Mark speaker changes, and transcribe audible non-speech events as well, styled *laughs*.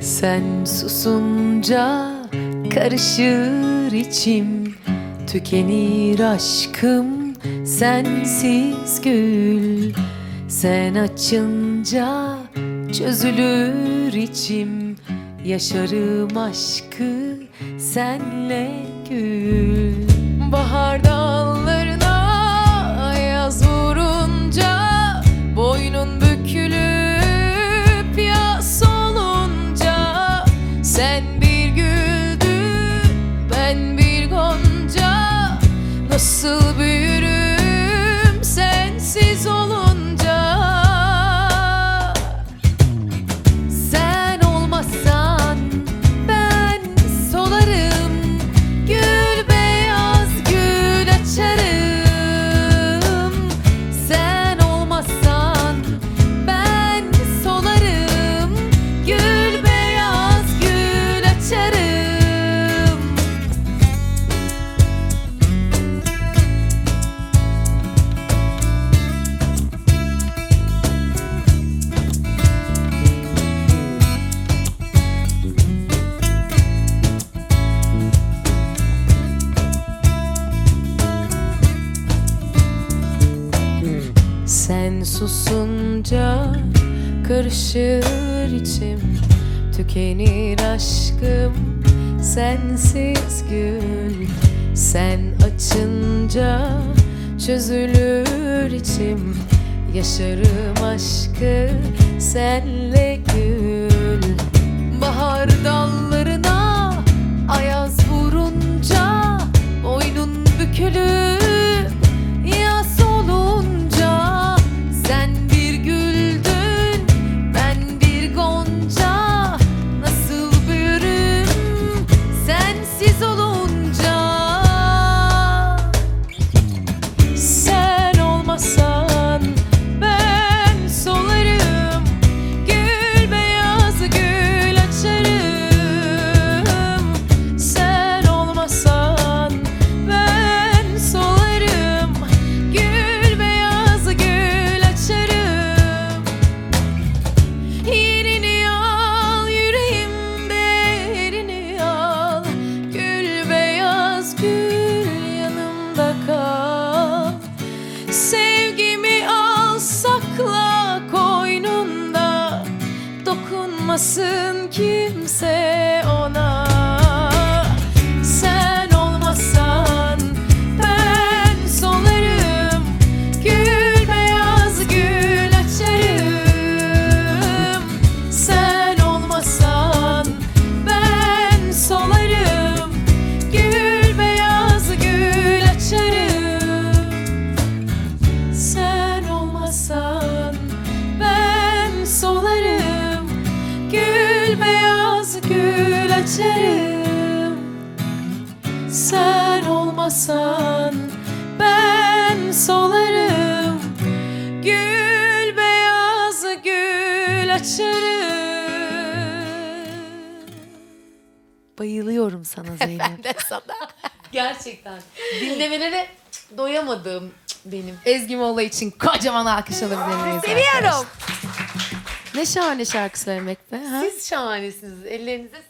Speaker 1: Sen susunca karışır içim Tükenir aşkım sensiz gül. Sen açınca çözülür içim Yaşarım aşkı senle gül Bahar susunca karışır içim. Tükenir aşkım sensiz gül Sen açınca çözülür içim. Yaşarım aşkı senle gül. Bahar dallarına Dokunmasın kimse açarım Sen olmasan ben solarım Gül beyaz gül açarım Bayılıyorum sana *laughs* Zeynep.
Speaker 2: Ben de sana. *laughs*
Speaker 1: Gerçekten. Dinlemelere doyamadım benim.
Speaker 2: Ezgi Molla için kocaman alkış alabilir miyiz?
Speaker 1: Seviyorum.
Speaker 2: Ne şahane şarkı söylemek be. Ha?
Speaker 1: Siz şahanesiniz. Ellerinize